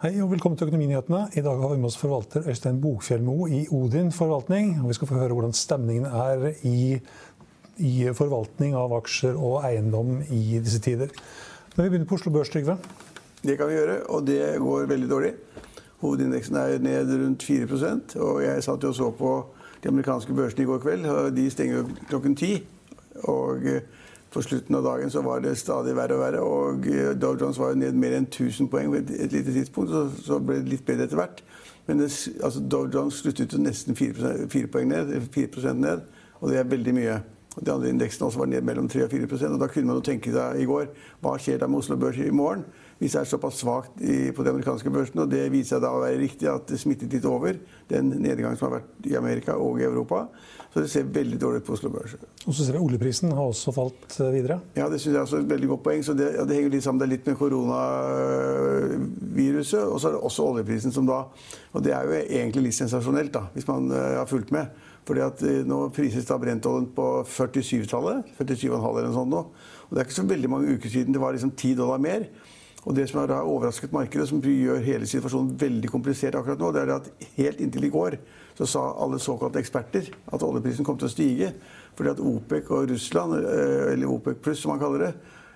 Hei og velkommen til Økonominyhetene. I dag har vi med oss forvalter Øystein Bokfjellmo i Odin forvaltning. og Vi skal få høre hvordan stemningen er i, i, forvaltning av aksjer og eiendom i disse tider. Men vi begynner på Oslo Børs, Trygve. Det kan vi gjøre, og det går veldig dårlig. Hovedindeksen er ned rundt 4% og jeg satt og så på de amerikanske børsene i går kveld. og De stenger klokken ti. Og på slutten av dagen så var det stadig verre og verre. Og eh, Dow Jones var jo ned mer enn 1000 poeng ved et lite tidspunkt. Så, så ble det litt bedre etter hvert. Men det, altså Dow Jones sluttet jo nesten 4, 4 poeng ned, 4% ned. Og det er veldig mye. De andre indeksene også var ned mellom 3 og 4% og Da kunne man jo tenke seg i går hva skjer da med Oslo Børs i morgen? Hvis det er såpass svakt på de amerikanske børsene, og det viser seg da å være riktig at det smittet litt over, den nedgangen som har vært i Amerika og i Europa. Så det ser veldig dårlig ut på Oslo Børs. Og så ser jeg Oljeprisen har også falt eh, videre? Ja, det synes jeg er et veldig godt poeng. så Det, ja, det henger litt sammen det er litt med koronaviruset. Og så er det også oljeprisen som da Og det er jo egentlig litt sensasjonelt, da, hvis man uh, har fulgt med. Fordi at uh, Nå prises da brentoljen på 47-tallet. 47,5 eller noe sånt nå. Og det er ikke så veldig mange uker siden det var liksom 10 dollar mer. Og det som har overrasket markedet, som gjør hele situasjonen veldig komplisert akkurat nå, det er at helt inntil i går så sa alle såkalte eksperter at oljeprisen kom til å stige. Fordi at OPEC og Russland, eh, eller OPEC pluss som man kaller det,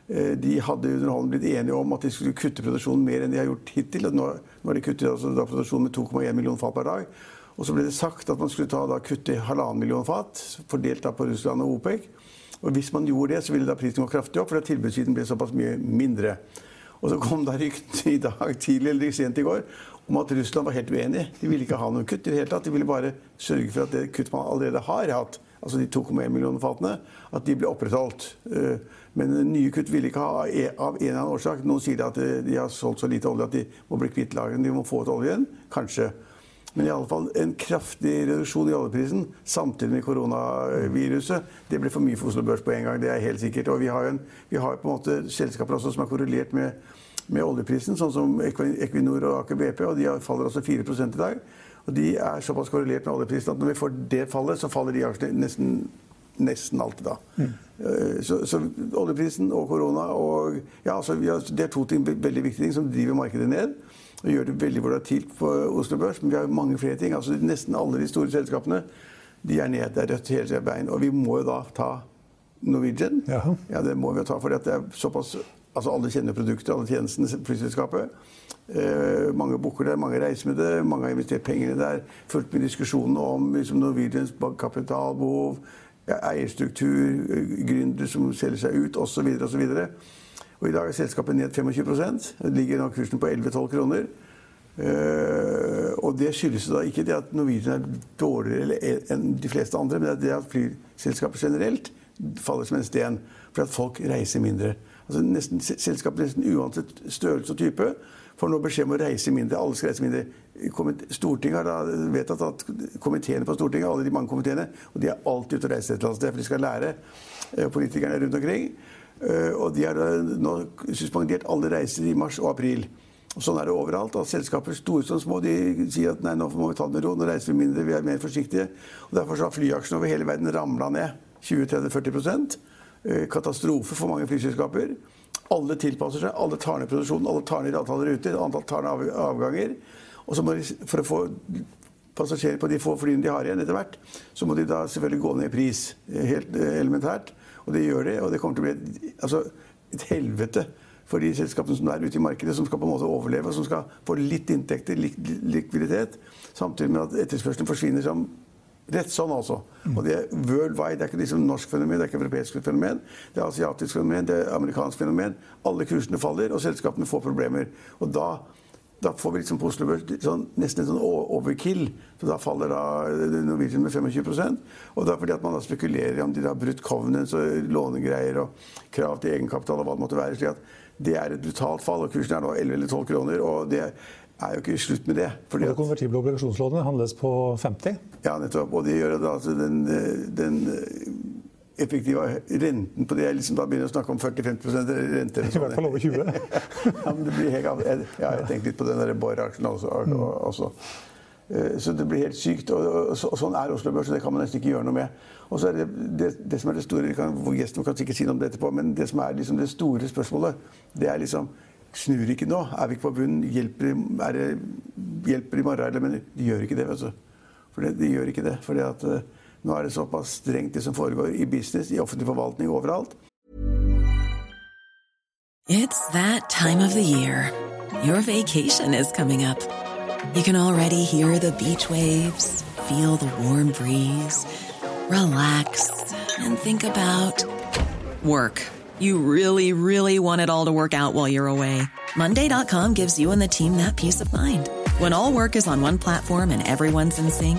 eh, de hadde underholdende blitt enige om at de skulle kutte produksjonen mer enn de har gjort hittil. Nå har de kuttet altså, produksjonen med 2,1 millioner fat per dag. Og så ble det sagt at man skulle ta, da, kutte halvannen million fat, fordelt da på Russland og OPEC. Og hvis man gjorde det, så ville da prisen gå kraftig opp, fordi tilbudssiden ble såpass mye mindre. Og så kom det ryktene i dag tidlig eller sent i går om at Russland var helt uenig. De ville ikke ha noen kutt. i det hele tatt. De ville bare sørge for at det kutt man allerede har hatt, altså de 2,1 millioner fatene, at de ble opprettholdt. Eh, men nye kutt ville ikke ha e- av en eller annen årsak. Noen sier at de har solgt så lite olje at de må bli kvitt lagrene. De må få ut oljen. Kanskje. Men i alle fall en kraftig reduksjon i oljeprisen samtidig med koronaviruset. Det blir for mye for Oslo Børs på en gang. Det er helt sikkert. Og vi har, en, vi har på en måte selskaper også som er korrelert med med oljeprisen, sånn som Equinor og Aker BP. og De faller også 4 i dag. Og De er såpass korrelert med oljeprisen at når vi får det fallet, så faller de aksjene nesten, nesten alltid da. Mm. Så, så, oljeprisen og korona og ja, altså, Det er to ting, veldig viktige ting som driver markedet ned. Og gjør det veldig volatilt på Oslo Børs. Men vi har mange flere ting. altså Nesten alle de store selskapene de er ned. Det er rødt hele veien. Og vi må jo da ta Norwegian. Jaha. Ja, det må vi jo ta, for det er såpass Altså Alle kjenner produktet, alle tjenestene, flyselskapet. Eh, mange booker der, mange reiser med det, mange har investert pengene der. Fulgt med diskusjonene om liksom, Norwegians kapitalbehov, eierstruktur, gründere som selger seg ut osv. osv. Og I dag er selskapet ned 25% Det ligger nå kursen på 11-12 kroner. Uh, og det skyldes da ikke det at Norwegian er dårligere enn de fleste andre, men det at flyselskaper generelt faller som en sten fordi at folk reiser mindre altså nesten, selskapet nesten uansett størrelse og type får nå beskjed om å reise mindre. Alle skal reise mindre. Stortinget har da vedtatt at komiteene på Stortinget, alle de mange komiteene, og de er alltid ute og reiser et eller annet sted, for de skal lære eh, politikerne rundt omkring. Eh, og de har nå suspendert alle reiser i mars og april. Og sånn er det overalt. at Selskaper store som små de sier at nei, nå må vi ta det med ro, nå reiser vi mindre, vi er mer forsiktige. Og Derfor har flyaksjene over hele verden ramla ned 20-30-40 Eh, katastrofe for mange flyselskaper. Alle tilpasser seg, alle tar ned produksjonen, alle tar ned antall ruter, antall tar ned avganger. Og så må de, For å få passasjerer på de få flyene de har igjen etter hvert, så må de da selvfølgelig gå ned i pris. Eh, helt eh, elementært. Og det gjør det, Og det kommer til å bli et, altså, et helvete for de selskapene som er ute i markedet, som skal på en måte overleve, og som skal få litt inntekter, lik, likviditet, samtidig med at etterspørselen forsvinner som Rett sånn, altså. Og det er worldwide. Det er ikke liksom norsk fenomen, det er ikke europeisk fenomen. Det er asiatisk fenomen, det er amerikansk fenomen. Alle kursene faller, og selskapene får problemer. Og da, da får vi liksom på Oslo Børs sånn, nesten en sånn overkill. Så da faller da Norwegian med 25 Og det er fordi at man da spekulerer om de har brutt covenants og lånegreier og krav til egenkapital og hva det måtte være. slik at det er et brutalt fall, og kursen er nå 11 eller 12 kroner. og det er jo ikke slutt med det. Fordi og det konvertible obligasjonslånet handles på 50? Ja, nettopp. Og det gjør at altså, den, den, effektive renten på det jeg liksom da begynner å snakke om 40-50 rente. I hvert fall over 20? ja, men det blir helt, jeg, ja, jeg tenkte litt på den Borr-aksjen også. Mm. også. Eh, så det blir helt sykt. Og, sånn er Oslo Børs, og det kan man nesten ikke gjøre noe med. Og så er det, det, det som er det store, kan, Gjesten kan sikkert si noe om det etterpå, men det som er liksom det store spørsmålet, det er liksom snur ikke nå. Er vi ikke på bunnen? Hjelper, er det, hjelper i morgen? Men de gjør ikke det. vet du. For det, de gjør ikke det. Fordi at uh, nå er det såpass strengt det som foregår i business, i offentlig forvaltning, overalt. It's that time of the year. Your vacation is coming up. You can already hear the beach waves, feel the warm breeze, relax, and think about work. You really, really want it all to work out while you're away. Monday.com gives you and the team that peace of mind. When all work is on one platform and everyone's in sync,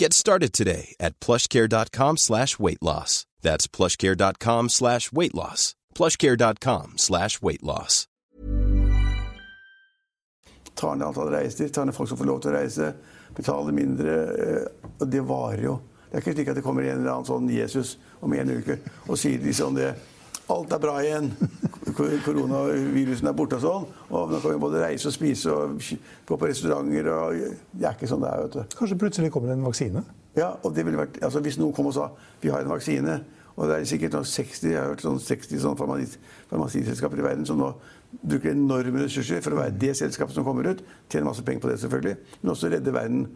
Get started today at plushcare.com slash weight loss. That's plushcare.com slash weight loss. plushcare.com slash weight loss. Tar antall reiser, tar folk som får lov til å reise, betaler mindre. eh, Og det varer jo. Det er ikke slik at det kommer en eller annen sånn Jesus om en uke og sier liksom det Alt er bra igjen. Koronavirusen er borte og sånn. Og nå kan vi både reise og spise og gå på restauranter og Det er ikke sånn det er, vet du. Kanskje plutselig kommer det en vaksine? Ja, og det ville vært, altså Hvis noen kom og sa vi har en vaksine, og det er sikkert noen 60 jeg har hørt sånn 60 sånn farmasiselskaper i verden som nå bruker enorme ressurser for å være det selskapet som kommer ut, tjener masse penger på det, selvfølgelig, men også redde verden.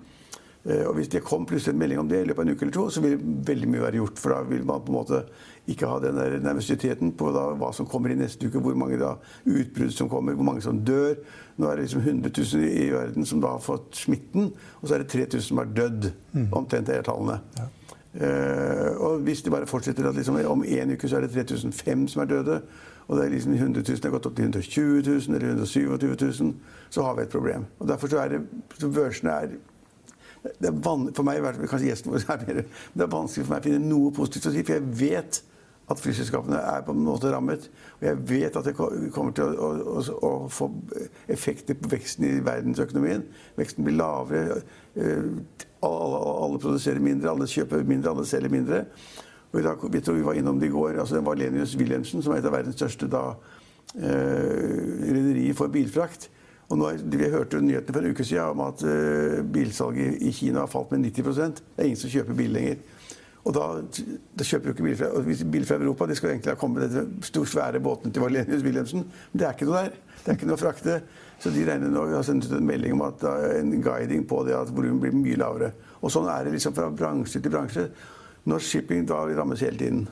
Eh, Og Hvis det kom plutselig en melding om det i løpet av en uke eller to, så vil veldig mye være gjort. For da vil man på en måte ikke ha den der nervøsiteten på da, hva som kommer i neste uke, hvor mange da utbrudd som kommer, hvor mange som dør. Nå er det liksom 100 000 i verden som da har fått smitten, og så er det 3000 som har dødd. Omtrent er tallene. Eh, og hvis det bare fortsetter at liksom, om en uke så er det 3005 som er døde, og det er liksom 100 000 har gått opp til 120 000 eller 127 000, så har vi et problem. Og derfor så er det så børsene er det er for meg, kanskje gjesten vår er mer, det er vanskelig for meg å finne noe positivt å si, for jeg vet at flyselskapene er på en måte rammet. Og jeg vet at det kommer til å, å, å, få effekter på veksten i verdensøkonomien. Veksten blir lavere. eh, Alle, alle produserer mindre, alle kjøper mindre, alle selger mindre. Og i vi tror vi var innom det i går, altså det var Lenius Wilhelmsen, som er et av verdens største da, eh, rederier for bilfrakt. Og nå, vi hørte nyhetene for en uke siden om at uh, bilsalget i Kina har falt med 90 Det er ingen som kjøper bil lenger. Og da, da kjøper du ikke bil fra, bil fra Europa. De skal egentlig ha kommet med store, svære båtene til Valenius Wilhelmsen. Men det er ikke noe der. Det er ikke noe å frakte. Så de regner nå, har sendt ut en melding om at da, en guiding på det at volumet blir mye lavere. Og sånn er det liksom fra bransje til bransje. Norsk shipping da rammes hele tiden.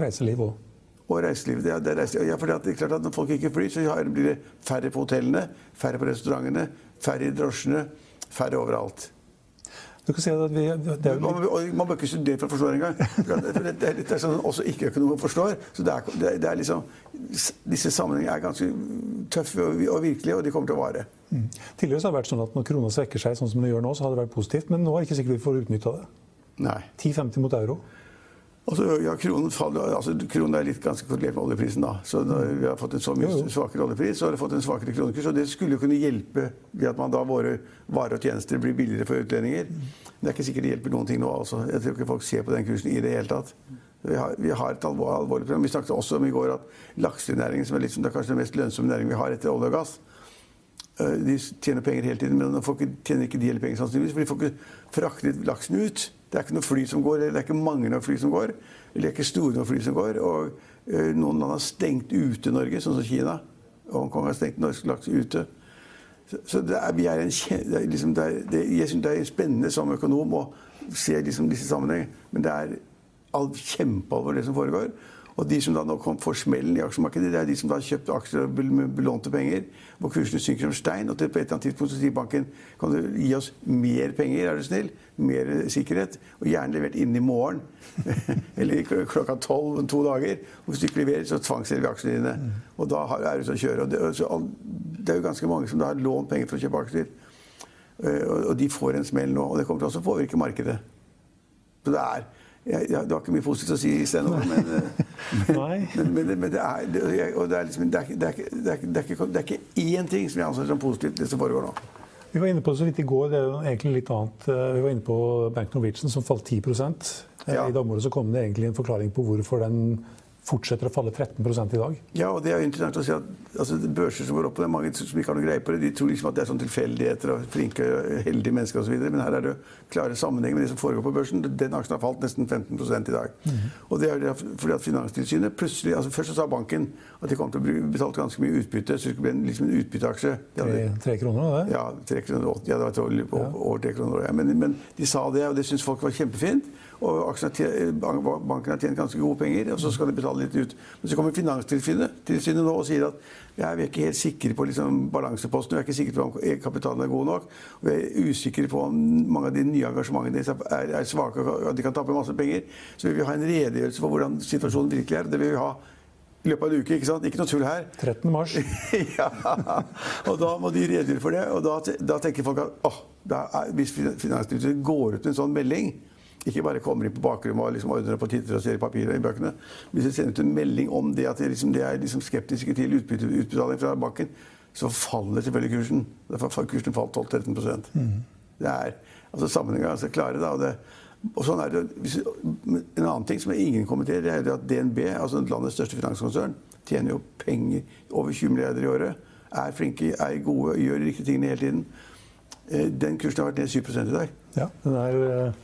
Reiseliv òg. Og reiselivet. Ja, det er reiseliv. Ja, for det er klart at når folk ikke flyr, så blir det færre på hotellene, færre på restaurantene, færre i drosjene, færre overalt. Du kan si at vi, det er jo Man, man bør ikke studere for å forstå det engang. Det, det, er sånn også ikke-økonomer forstår. Så det er, det, er- er liksom, disse sammenhengene er ganske tøffe og, og virkelige, og de kommer til å vare. Tidligere så har det vært sånn at når krona svekker seg, sånn som det gjør nå, så har det vært positivt. Men nå er det ikke sikkert vi får utnytta det. Nei. 10,50 mot euro. Altså, ja, kronen, faller, altså, kronen er litt ganske korrelert med oljeprisen. da. Så når vi har fått en så mye svakere oljepris, så har fått en svakere kronekurs. Og det skulle jo kunne hjelpe ved at man da våre varer og tjenester blir billigere for utlendinger. Men det er ikke sikkert det hjelper noen ting nå. altså. Jeg tror ikke folk ser på den kursen i det hele tatt. Vi har, vi har et alvor, alvorlig problem. Vi snakket også om i går at laksenæringen, som er liksom, er kanskje den mest lønnsomme næringen vi har etter olje og gass, Eh, De tjener penger hele tiden, men de ikke, tjener ikke de hele penger sannsynligvis, for de får ikke fraktet laksen ut. Det er ikke noe fly som går, det er ikke mange nok fly som går, eller det er ikke store nok fly som går. Og uh, noen land har stengt ute Norge, sånn som Kina. Hongkong har stengt norsk laks ute. Så, så det er, vi er en, det er liksom, det er, det, jeg synes det er spennende som økonom å se liksom disse sammenhengene, men det er kjempealvor det som foregår. Og de som da nå kom får smellen i aksjemarkedet, det er de som da har kjøpt aksjer og belånte penger, hvor kursene synker som stein. Og til på et eller annet tidspunkt så sier banken kan du gi oss mer penger, er du snill? Mer sikkerhet. Og gjerne levert innen i morgen. Eller klokka tolv om to dager. Og hvis du ikke leverer, så tvangsselger vi aksjene dine. Og da er du ute å kjøre. Og det, og det er jo ganske mange som da har lånt penger for å kjøpe aksjer. Eh, Og de får en smell nå. Og det kommer til å påvirke markedet. Så det er jeg, jeg, Du har ikke mye positivt å si, Sten, men, men, men, men, det er det, det er liksom, det er, det, det, det, ikke, det én ting som jeg anser som positivt, det som foregår nå. Vi var inne på det så vidt i går, det er jo egentlig litt annet. Vi var inne på Bank Norwegian som falt 10 ja. I dag så kom det egentlig en forklaring på hvorfor den fortsetter å falle 13 i dag. Ja, og det er jo interessant å si at altså, børser som går opp, det er mange som ikke har noe greie på det. De tror liksom at det er sånn tilfeldigheter og flinke, heldige mennesker osv. Men her er det klare sammenhenger med det som foregår på børsen. Den aksjen har falt nesten 15 i dag. Mm -hmm. Og det er fordi at Finanstilsynet plutselig altså Først så sa banken at de kom til å betale ganske mye utbytte, så det skulle bli liksom en utbytteaksje. Tre, kroner, det? Ja, tre kroner, ja, det var over tre kroner. Ja. Men, men de sa det, og det syntes folk var kjempefint. Og banken har tjent ganske gode penger, og så skal de betale litt ut. Men så kommer Finanstilsynet nå og sier at ja, vi er ikke helt sikre på liksom, balanseposten, vi er ikke sikre på om kapitalen er god nok. Og vi er usikre på om mange av de nye engasjementene er, er svake og de kan tappe masse penger. Så vi vil ha en redegjørelse for hvordan situasjonen virkelig er. Det vil vi ha i løpet av en uke. Ikke sant? Ikke noe tull her. 13. mars. ja, og Da må de redegjøre for det. Og da, da tenker folk at åh, oh, hvis Finanstilsynet går ut med en sånn melding ikke bare kommer inn på bakrommet og liksom ordner og titter og ser i papiret i bøkene. Hvis de sender ut en melding om det at de, liksom, er liksom skeptiske til utbytte, utbetaling fra banken, så faller selvfølgelig kursen. Derfor kursen falt 12-13 mm. Det er, altså Sammenhengene er ganske klare. da, og det, og sånn er det, En annen ting som ingen kommenterer, er at DNB, altså landets største finanskonsern, tjener jo penger over 20 milliarder i året. Er flinke, er gode, gjør de riktige tingene hele tiden. Eh, den kursen har vært ned 7 i dag. Ja, den er...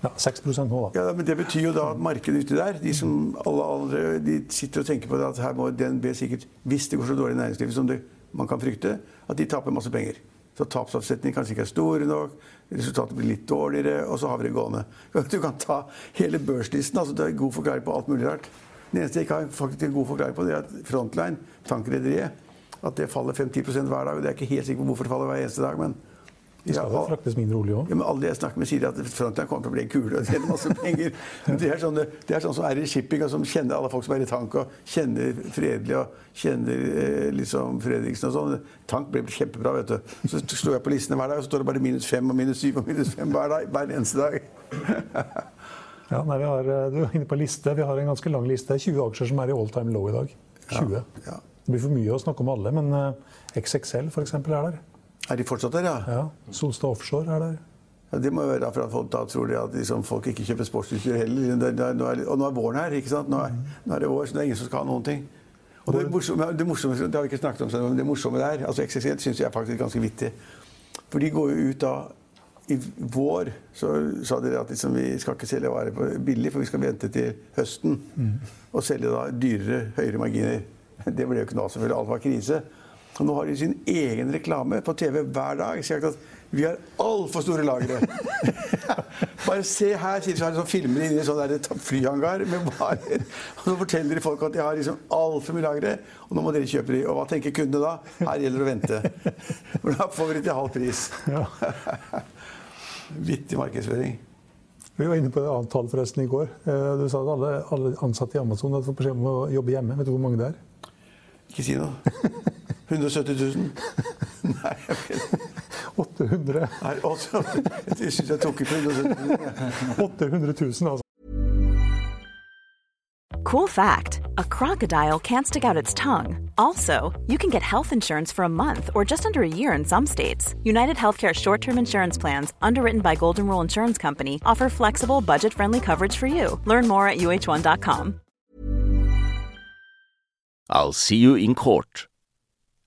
Ja, 6 nå, da. Ja, men Det betyr jo da at markedet ute der, de som alle andre, de sitter og tenker på det at her må DNB sikkert, hvis det går så dårlig i næringslivet som det, man kan frykte, at de taper masse penger. Så tapsavsetningen kanskje ikke er stor nok, resultatet blir litt dårligere, og så har vi det gående. Du kan ta hele børslisten. altså Det er god forklaring på alt mulig rart. Det eneste jeg ikke har faktisk en god forklaring på, det er at Frontline, tankrederiet, at det faller 5-10 hver dag. og Det er ikke helt sikker på hvorfor det faller hver eneste dag. men det skal vel fraktes mindre olje òg? Ja, men alle jeg snakker med, sier at Frontline kommer til å bli en kule og tjene masse penger. Det er, sånne, det er sånn som er i shipping, og som kjenner alle folk som er i tank, og kjenner Fredelig og kjenner eh, liksom Fredriksen og sånn. Tank blir kjempebra, vet du. Så slår jeg på listene hver dag, og så står det bare minus fem og minus syv og minus fem hver, dag, hver eneste dag. ja, nei, vi har, eh, du er inne på liste. Vi har en ganske lang liste. 20 aksjer som er i all time low i dag. 20. Ja, ja. Det blir for mye å snakke om alle, men uh, XXL f.eks. er der. Er de fortsatt der, ja? ja. Solstad Offshore er der. Ja, det må jo være for at folk da tror de at liksom, folk ikke kjøper sportsutstyr heller. Nå er, og nå er våren her. ikke sant? Nå er, nå er, det vår, så det er ingen som skal ha noen ting. Og det morsomme, det, morsomme, det har vi ikke snakket om, men det morsomme der altså XXL syns jeg er faktisk ganske vittig. For de går jo ut da I vår så sa de at liksom, vi skal ikke selge varer billig, for vi skal vente til høsten. Mm. Og selge da dyrere, høyere marginer. Det ble jo ikke nå, selvfølgelig. Alt var krise. Og nå har de sin egen reklame på TV hver dag. Sagt at vi har altfor store lagre. Bare se her, sier de så har de inni en sånn flyhangar med varer. Og så forteller de folk at de har liksom altfor mye lagre, og nå må dere kjøpe de. Og hva tenker kundene da? Her gjelder det å vente. For da får vi det til halv pris. Vittig markedsføring. Vi var inne på et annet tall forresten i går. Eh, du sa at alle, alle ansatte i Amazon hadde fått beskjed om å jobbe hjemme. Vet du hvor mange det er? Ikke si noe. 170 000? Nei, jeg vet 800. Nei, 800. Jeg syns jeg tok i på 170 000. 800 000, altså. Cool fact a crocodile can't stick out its tongue. Also, you can get health insurance for a month or just under a year in some states. United Healthcare short term insurance plans, underwritten by Golden Rule Insurance Company, offer flexible, budget friendly coverage for you. Learn more at uh1.com. I'll see you in court.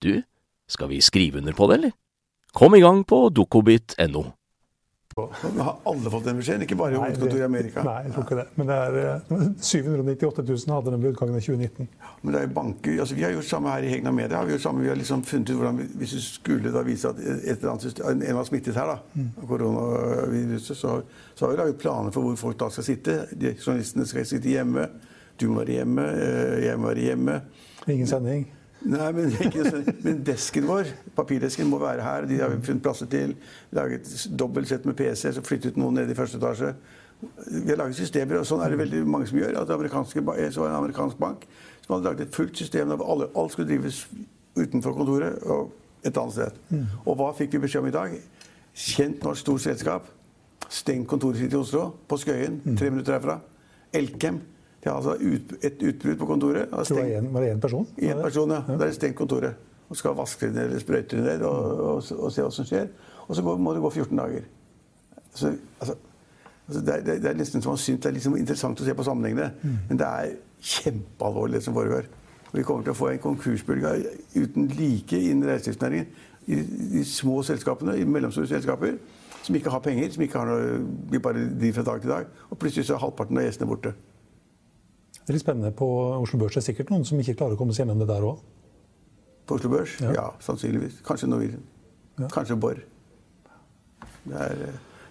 du, skal vi skrive under på det, eller? Kom i gang på dokobit.no. Men Har alle fått den beskjeden? Ikke bare hovedkontoret i Amerika? Nei, jeg tror ikke det. Men det er eh, 798 000 hadde den ved utgangen av 2019. Men det er jo banker, altså Vi har gjort samme her i Hegna Media. Har vi, gjort samme, vi har liksom funnet ut hvordan vi, Hvis vi skulle da vise at et eller annet system, en var smittet her, da, av koronaviruset, så, så har vi laget planer for hvor folk da skal sitte. De, journalistene skal sitte hjemme. Du må være hjemme. eh, Jeg må være hjemme. Ingen sending. Nei, men, ikke, men desken vår, papirdesken, må være her. De har vi funnet plasser til. Laget dobbelt sett med PC, så flyttet noen ned i første etasje. Vi har laget systemer, og sånn er det veldig mange som gjør. At det var en amerikansk bank som hadde laget et fullt system der alle, alt skulle drives utenfor kontoret og et annet sted. Og hva fikk vi beskjed om i dag? Kjent norsk stort selskap. Stengt kontoret sitt i Oslo, på Skøyen, tre minutter herfra. Elkem. De har altså ut, et utbrudd på kontoret. Var det én person? Én person, ja. Der er stengt kontoret. Og skal vaske det ned eller sprøyte det ned og, og, og se hva som skjer. Og så går, må det gå 14 dager. Så, altså, altså det, er, det er- det nesten som man syns det er liksom interessant å se på sammenhengene. Men det er kjempealvorlig det som foregår. Og vi kommer til å få en konkursbølge uten like innen reiselivsnæringen. I de små selskapene, i mellomstore selskaper, som ikke har penger, som ikke har noe, blir bare driver fra dag til dag. Og plutselig så er halvparten av gjestene borte. Det er litt spennende på Oslo Børs. Det er sikkert noen som ikke klarer å komme seg gjennom det der òg. På Oslo Børs? Ja. Ja, sannsynligvis. Kanskje Norwegian. Ja. Kanskje Borr. Det er,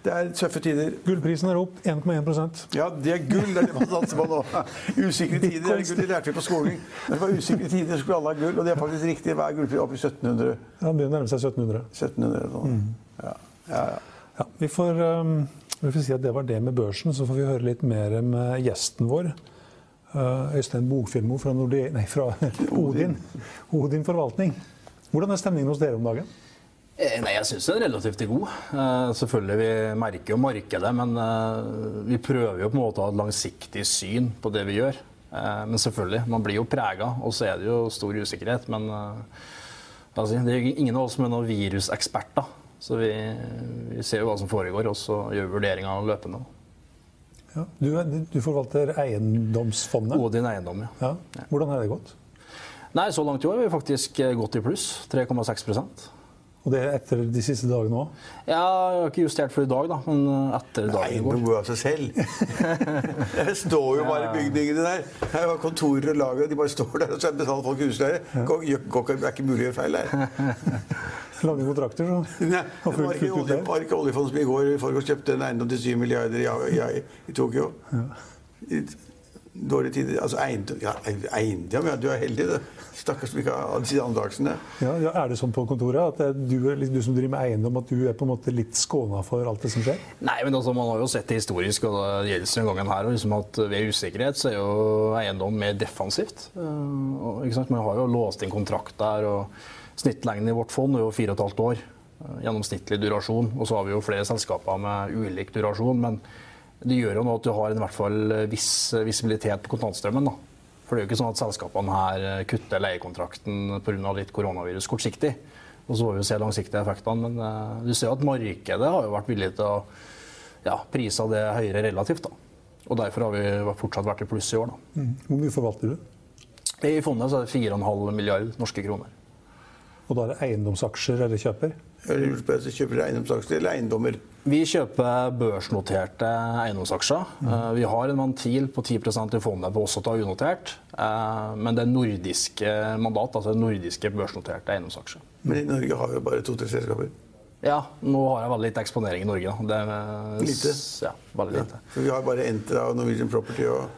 det er tøffe tider. Gullprisen er opp 1,1% Ja, det er gull! Det er det man satser på nå. Usikre tider er gull. Det lærte vi på skolen. Når det var usikre tider, skulle alle ha gull. Og det er faktisk riktig. Hva er gullpris? Opp i 1700? Ja, begynner å nærme seg 1700. 1700 eller sånn. Ja, ja, ja. Ja, vi, får, um, vi får si at det var det med børsen. Så får vi høre litt mer med gjesten vår. Uh, Øystein Bogfilmo fra, Nordi, nei, fra Odin. Odin forvaltning. Hvordan er stemningen hos dere om dagen? Eh, Nei, Jeg syns den er relativt god. Eh, selvfølgelig, Vi merker jo markedet, men eh, vi prøver jo på en måte å ha et langsiktig syn på det vi gjør. Eh, men selvfølgelig, man blir jo prega, og så er det jo stor usikkerhet. Men eh, det er ingen av oss som er noen viruseksperter. Så vi, vi ser jo hva som foregår, og så gjør vi vurderinger løpende. Ja. Du, du forvalter eiendomsfondet. Og din eiendom, ja. Ja. Hvordan har det gått? Nei, så langt i år har vi faktisk eh, gått i pluss. 3,6% Og det er etter de siste dagene òg? Ja, Jeg har ikke justert for i dag, da, men eh, etter dagen i går. Eiendom går av seg selv. Det står jo bare bygningene der. Det er jo kontorer og lager, de bare står der, og så betaler folk husleie. Det er ikke mulig å gjøre feil der. Lange kontrakter, så Nei, det var ikke, olje, var ikke oljefondet som i går i forgårs kjøpte en eiendom til 7 milliarder i, i, i Tokyo. I dårlige tider. Altså eiendom ja, eiendom, ja, du er heldig, du. Stakkars som ikke har disse andragsene. Ja, ja, er det sånn på kontoret at er du, du som driver med eiendom, at du er på en måte litt skåna for alt det som skjer? Nei, men altså, Man har jo sett det historisk, og det gjelder denne gangen her, og liksom at ved usikkerhet så er jo eiendom mer defensivt. Eh, og, ikke sant? Man har jo låst inn kontrakt der, og snittlengden i vårt fond er jo fire og et halvt år. eh, Gjennomsnittlig durasjon. Og så har vi jo flere selskaper med ulik durasjon. Men det gjør jo nå at du har en i hvert fall viss visibilitet på kontantstrømmen. da. For det er jo ikke sånn at selskapene her eh, kutter leiekontrakten pga. litt koronavirus kortsiktig. Og så får vi jo se langsiktige effektene. Men eh, du ser at markedet har jo vært villig til å ja, prise det høyere relativt. da. Og derfor har vi fortsatt vært i pluss i år. da. Hvor mye forvalter du? I fondet så er det 4,5 milliard norske kroner. Og da er det eiendomsaksjer eller kjøper? Jeg kjøper eiendomsaksjer eller eiendommer. Vi kjøper børsnoterte eiendomsaksjer. Eh, Vi har en ventil på 10% i fondet på også å ta unotert. eh, Men det er nordiske mandat, altså nordiske børsnoterte eiendomsaksjer. Men i Norge har vi jo bare to-tre selskaper. Ja, nå har jeg veldig lite eksponering i Norge. da. Det er, Lite? Ja, veldig lite. For vi har bare Entra og Norwegian Property og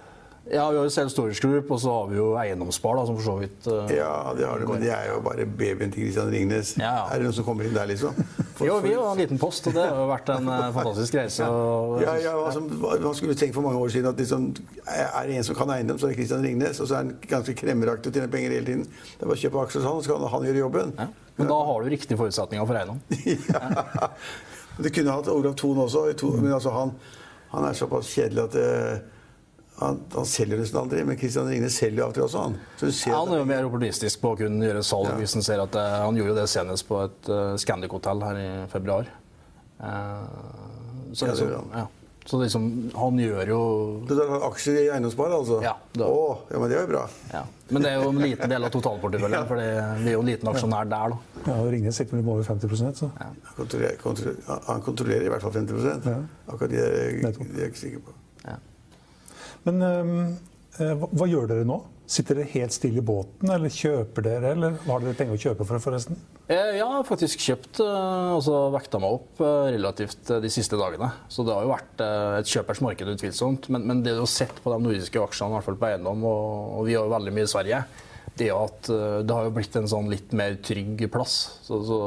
Ja, Vi har jo selv Storage Group, og så har vi jo Eiendomsspar, da, som for så vidt uh, Ja, det har det, men det er jo bare babyen til Christian Ringnes. Ja, ja. Er det noen som kommer inn der, liksom? For- Jo, vi har en liten post, og det har jo vært en uh, fantastisk reise. og- Ja, ja, altså, Man skulle tenkt for mange år siden at liksom, er det en som kan eiendom, så er det Christian Ringnes. Og så er han ganske kremmeraktig og tjener penger hele tiden. Det er bare å kjøpe aksjer hos han, så kan han gjøre jobben. Ja. Men da har du riktige forutsetninger for eiendom. ja. Du kunne hatt Olav Thon også, men altså han, han er såpass kjedelig at eh, han, han selger nesten aldri. Men Christian Ringnes selger jo av og til også, han. Så du ser Ja, han er jo mer opportunistisk på å kunne gjøre salg hvis han ser at det, Han gjorde jo det senest på et uh, Scandic-hotell her i februar. Uh, så, Ja, det liksom, gjør han. ja. så liksom, han gjør jo Du tar aksjer i eiendomsspar, altså? Ja, det- Å, ja, men det er jo bra. ja. Men det er jo en liten del av totalporteføljen, for vi er jo en liten aksjonær der. da. Ja, og Ringnes sitter vel over 50% så Han kontrollerer, kontrollerer, han kontrollerer i hvert fall 50% Ja. Akkurat det er jeg, det er jeg ikke sikker på. Men eh, hva, hva gjør dere nå? Sitter dere helt stille i båten, eller kjøper dere, eller har dere penger å kjøpe for, forresten? Eh, jeg har faktisk kjøpt eh, altså vekta meg opp eh, relativt eh, de siste dagene. Så det har jo vært eh, et kjøpers marked, utvilsomt. Men, men det du har sett på de nordiske aksjene, i hvert fall på eiendom, og, og vi har jo veldig mye i Sverige, det er at eh, det har jo blitt en sånn litt mer trygg plass. Så, så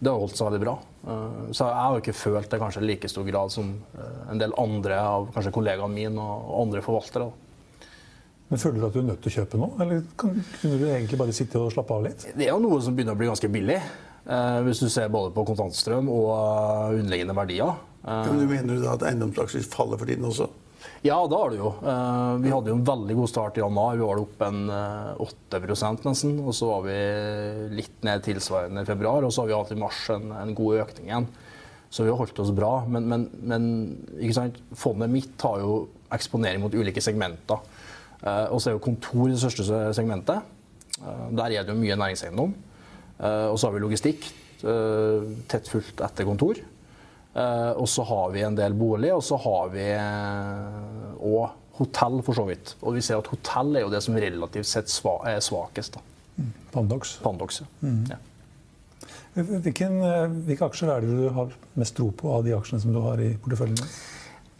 det har holdt seg veldig bra. Eh, Så jeg har jo ikke følt det kanskje i like stor grad som eh, en del andre av kanskje kollegaene mine og andre forvaltere. Men Føler du at du er nødt til å kjøpe nå, eller kunne du egentlig bare sitte og slappe av litt? Det er jo noe som begynner å bli ganske billig. Eh, hvis du ser både på kontantstrøm og underliggende verdier. Men du mener da at eiendomsaksjer faller for tiden også? Ja, det har du jo. Eh, vi hadde jo en veldig god start i januar. Vi var opp en eh, 8 nesten. Og så var vi litt ned tilsvarende i februar. Og så har vi hatt i mars en, en god økning igjen. Så vi har holdt oss bra. Men, men, men fondet mitt har jo eksponering mot ulike segmenter. Eh, og så er jo kontor det største segmentet. Eh, der er det jo mye næringseiendom. Eh, og så har vi logistikk eh, tett fulgt etter kontor. Eh, og så har vi en del bolig, og så har vi òg og hotell, for så vidt. Og vi ser at hotell er jo det som relativt sett er svakest. da. Pandox. Pandox. ja. Ja. Hvilken, eh, hvilke aksjer er det du har mest tro på av de aksjene som du har i porteføljen?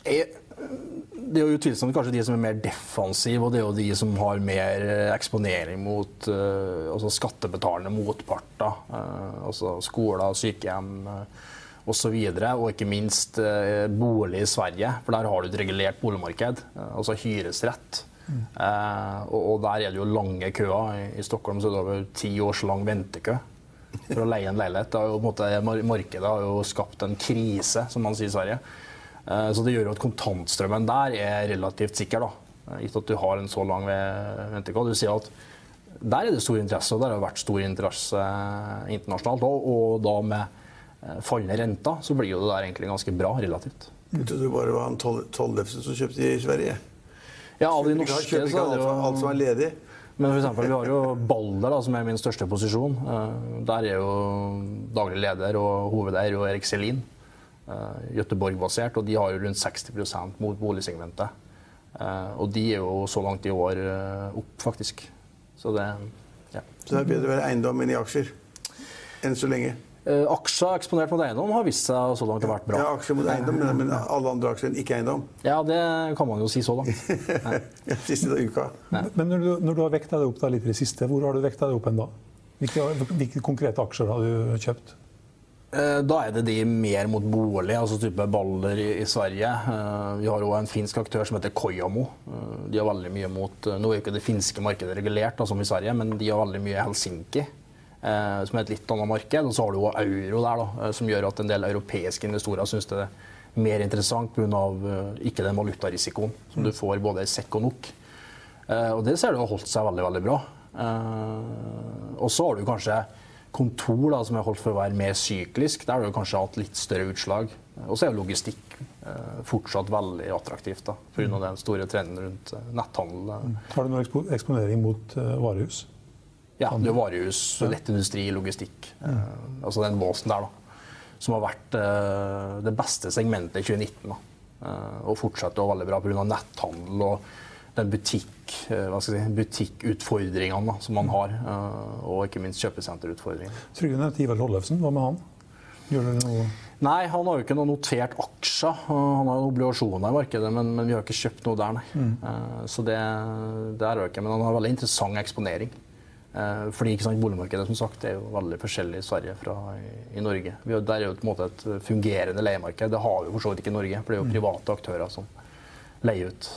Det er jo utvilsomt kanskje de som er mer defensive, og det er jo de som har mer eh, eksponering mot eh, altså skattebetalende motparter. eh, altså skoler, sykehjem osv. Og, og ikke minst eh, bolig i Sverige, for der har du et regulert boligmarked. eh, altså hyresrett. Eh, og, og der er det jo lange køer. I, I Stockholm så er det over ti års lang ventekø for å leie en leilighet. Det har jo, en måte, markedet har jo skapt en krise, som man sier i Sverige. Eh, Så det gjør jo at kontantstrømmen der er relativt sikker, da. Gitt at du har en så lang ventekø. Du sier at der er det stor interesse, og der har det vært stor interesse internasjonalt Og, Og da med eh, fallende renter, så blir jo det der egentlig ganske bra relativt. Jeg trodde det bare var han Toll- Tollefsen som kjøpte i Sverige. Ja, av de norske så er det alt, alt som er ledig. Men for eksempel, vi har jo Balder, da, som er min største posisjon. Eh, Der er jo daglig leder og hovedeier jo Erik Selin. eh, Göteborg-basert, og de har jo rundt 60 mot boligsegmentet. Og de er jo så langt i år opp, faktisk. Så det ja. Så det er bedre å være eiendom enn i aksjer. Enn så lenge. Eh, Aksjer eksponert mot eiendom har vist seg så langt å ha vært bra. Ja, aksjer mot eiendom, men, men alle andre aksjer enn ikke eiendom. Ja, det kan man jo si så langt. Siste uka. Men når du, når du har vekta deg opp da litt i det siste, hvor har du vekta deg opp enn da? Hvilke, hvilke konkrete aksjer har du kjøpt? Eh, Da er det de mer mot bolig, altså type baller i, i Sverige. Eh, Vi har òg en finsk aktør som heter Kojamo. Eh, De har veldig mye mot Nå er jo ikke det finske markedet regulert, da, som i Sverige, men de har veldig mye i Helsinki. Eh, Som er et litt annet marked. Og så har du jo euro der, da, eh, som gjør at en del europeiske investorer syns det er mer interessant pga. ikke den valutarisikoen som du får både i sekk og nok. Eh, Og det ser du har holdt seg veldig, veldig bra. Eh, Og så har du kanskje kontor da, som er holdt for å være mer syklisk. Der har du kanskje hatt litt større utslag. Og så er jo logistikk eh, fortsatt veldig attraktivt pga. den store trenden rundt eh, netthandel. eh. Har du noen ekspo eksponering mot eh, varehus? Ja, det er varehus, lettindustri, logistikk. Eh, altså den båsen der, da. Som har vært uh, det beste segmentet i 2019. Da. Eh, og fortsetter å veldig bra pga. netthandel og den butikk, uh, si, butikkutfordringene da, som man har. Og ikke minst kjøpesenterutfordringene. Trygve nevnte Ivar Tollefsen. Hva med han? Gjør dere noe Nei, han har jo ikke noe notert aksjer. Han har jo obligasjoner i markedet, men, men vi har ikke kjøpt noe der, nei. Eh, Så det, det er det ikke. Men han har veldig interessant eksponering. Eh, Fordi ikke sant, boligmarkedet som sagt, er jo veldig forskjellig i Sverige fra i, i Norge. Vi har, der er jo på en måte et fungerende leiemarked. Det har vi for så vidt ikke i Norge, for det er jo private aktører som leier ut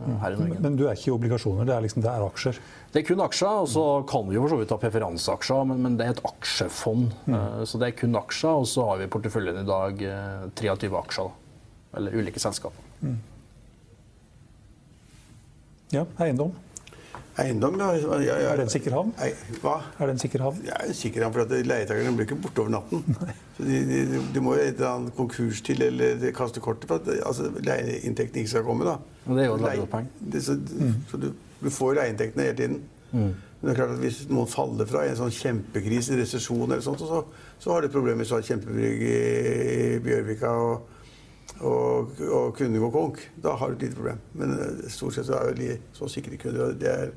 uh, her i Norge. Men du er ikke i obligasjoner, det er, liksom, det er aksjer? Det er kun aksjer, og så kan vi jo for så vidt ha preferanseaksjer, men, men det er et aksjefond. Eh, Så det er kun aksjer, og så har vi i porteføljen i dag uh, 23 aksjer. Da. Eller ulike selskaper. Ja, eiendom. Eiendom, ja. ja, ja. Er det en sikker havn? Ei, hva? Er det en sikker havn? Er en sikker havn, for at leietakerne blir ikke borte over natten. Så de, de, de må jo et eller annet konkurs til eller kaste kortet for at altså, leieinntektene ikke skal komme. da. Og det er jo et Så, mm. så, så du, du får leieinntektene hele tiden. Men det er klart at hvis noen faller fra i en sånn kjempekrise, resesjon eller sånt, så, så har du problemer med har kjempebrygg i Bjørvika og, og, og kunder går konk. Da har du et lite problem. Men eh, stort sett så er det de så sikre kunder. og Det er,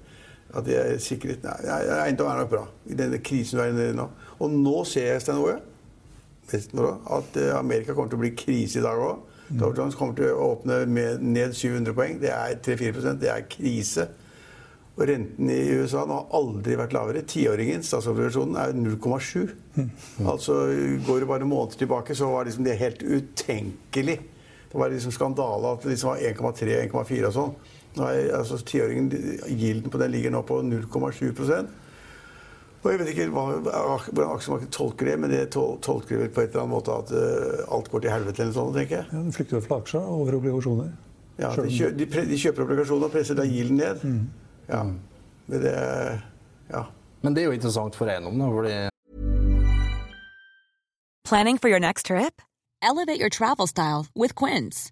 at det er sikkerhet Nei, nei, eiendom er nok bra i denne krisen vi er inne i nå. Og nå ser jeg, Stein Ove, at eh, Amerika kommer til å bli krise i dag òg. Dow Jones kommer til å åpne med ned 700 poeng. Det er 3-4% Det er krise. Og renten i USA har aldri vært lavere. Tiåringen, statsobligasjonen, er 0,7. Altså Går det bare måneder tilbake, så var liksom det helt utenkelig. Det var liksom skandale at det liksom var 1,3 og 1,4 og sånn. Nå er altså tiåringen, Gilden på den ligger nå på 0,7% og jeg vet ikke hva, hvordan aksjemarkedet tolker det, men det tol tolker vel på et eller annet måte at uh, alt går til helvete eller noe sånt, tenker jeg. Ja, Den flykter fra aksjer over obligasjoner. Ja, de, kjø de, pre de kjøper obligasjoner og presser da gilden ned. Mm. Ja. Men det Ja. Men det er jo interessant for eiendom, da, fordi Planning for your next trip? Elevate your travel style with Quince.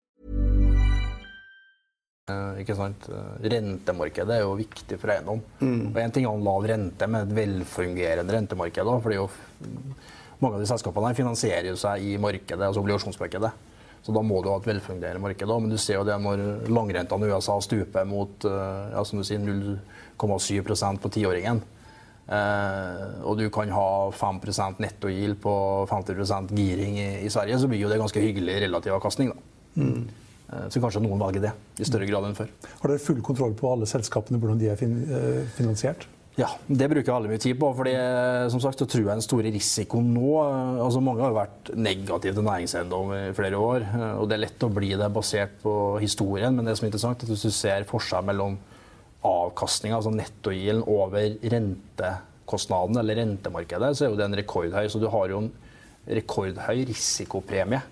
Eh, ikke sant? eh, rentemarkedet er jo viktig for eiendom. Og En ting er en lav rente med et velfungerende rentemarked. da, fordi jo mange av de selskapene her finansierer jo seg i markedet, altså obligasjonsmarkedet. Så da må du ha et velfungerende marked. da, Men du ser jo det når langrentene i USA stuper mot eh, ja, som du sier, 0,7% på tiåringen. Eh, og du kan ha 5% nettogild på 50 giring i, i Sverige, så blir jo det ganske hyggelig relativ avkastning. da. Eh, Så kanskje noen valger det i større grad enn før. Har dere full kontroll på alle selskapene, hvordan de er fin eh, finansiert? Ja, det bruker jeg alle mye tid på. fordi eh, som sagt, så tror jeg den store risikoen nå eh, altså Mange har jo vært negative til næringseiendom i flere år. eh, og Det er lett å bli det basert på historien, men det som er interessant, er at hvis du ser forskjell mellom avkastninga, altså nettogilden, over rentekostnadene eller rentemarkedet, så er jo den rekordhøy. Så du har jo en rekordhøy risikopremie.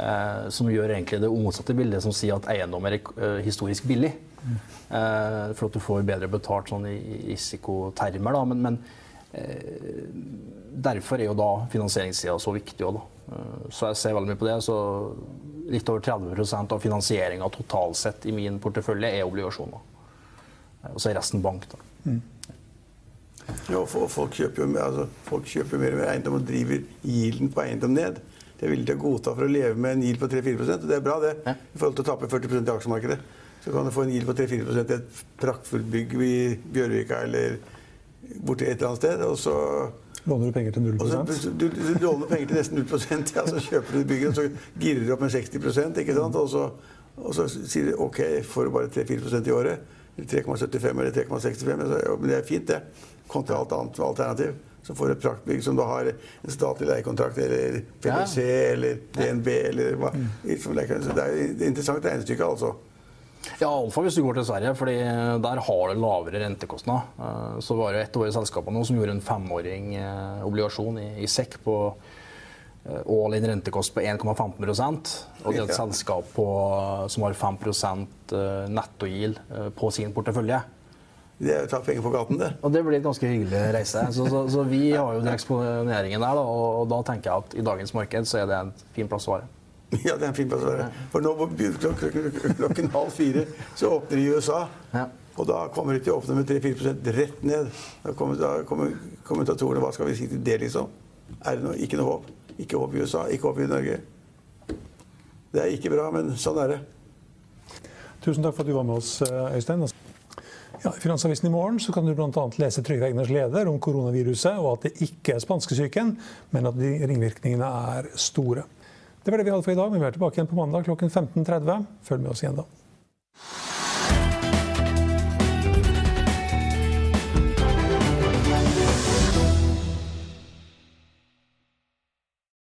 Eh, som gjør egentlig det motsatte bildet, som sier at eiendom er eh, historisk billig. Eh, for at du får bedre betalt sånn i i risikotermer. Da. Men, men eh, derfor er jo da finansieringssida så viktig òg, da. Eh, så jeg ser veldig mye på det. Så litt over 30% av finansieringa totalt sett i min portefølje er obligasjoner. Eh, Og så er resten bank. da. Ja, og folk kjøper jo mer- altså, folk kjøper mer og mer eiendom og driver gilden på eiendom ned. Det er villig til å godta for å leve med en yield på 3-4 og det er bra, det. Ja. I forhold til å tape 40% i aksjemarkedet. Så kan du få en yield på 3-4 i et praktfullt bygg i Bjørvika eller borti et eller annet sted. Og så, Låner du penger til 0 og så du, du, du låner penger til nesten 0 ja, så kjøper du bygget, og så girer du opp med 60% ikke sant? Og så, og så sier du OK, får du bare 3-4% i året. eller 3,75 eller 3,65. men så- ja, Men det er fint, det. Kontra alt annet alternativ. Så får du et praktbygg som du har en statlig leiekontrakt eller PwC eller DNB eller hva. leker. Så det er et interessant regnestykke, altså. Ja, iallfall hvis du går til Sverige, fordi der har du lavere rentekostnad. Eh, Så var det et år i selskapene nå som gjorde en femåring eh, obligasjon i, i sekk på eh, all in rentekost på 1,15 Og det er et selskap på, som har 5 eh, nettogild eh, på sin portefølje. Det er å ta penger på gaten, det. Og det blir et ganske hyggelig reise. Så, så, så vi har jo den eksponeringen der, da, og, og da tenker jeg at i dagens marked så er det en fin plass å være. Ja, det er en fin plass å være. For nå klokken halv fire så åpner de i USA. Ja. Og da kommer de til å åpne med 3-4 rett ned. Da kommer, da kommer kommentatorene Hva skal vi si til det, liksom? Er det noe, ikke noe håp? Ikke håp i USA, ikke håp i Norge. Det er ikke bra, men sånn er det. Tusen takk for at du var med oss, eh, Øystein. Ja, I Finansavisen i morgen så kan du bl.a. lese Trygve Egners leder om koronaviruset, og at det ikke er spanskesyken, men at de ringvirkningene er store. Det var det vi hadde for i dag, men vi er tilbake igjen på mandag klokken 15.30. Følg med oss igjen da.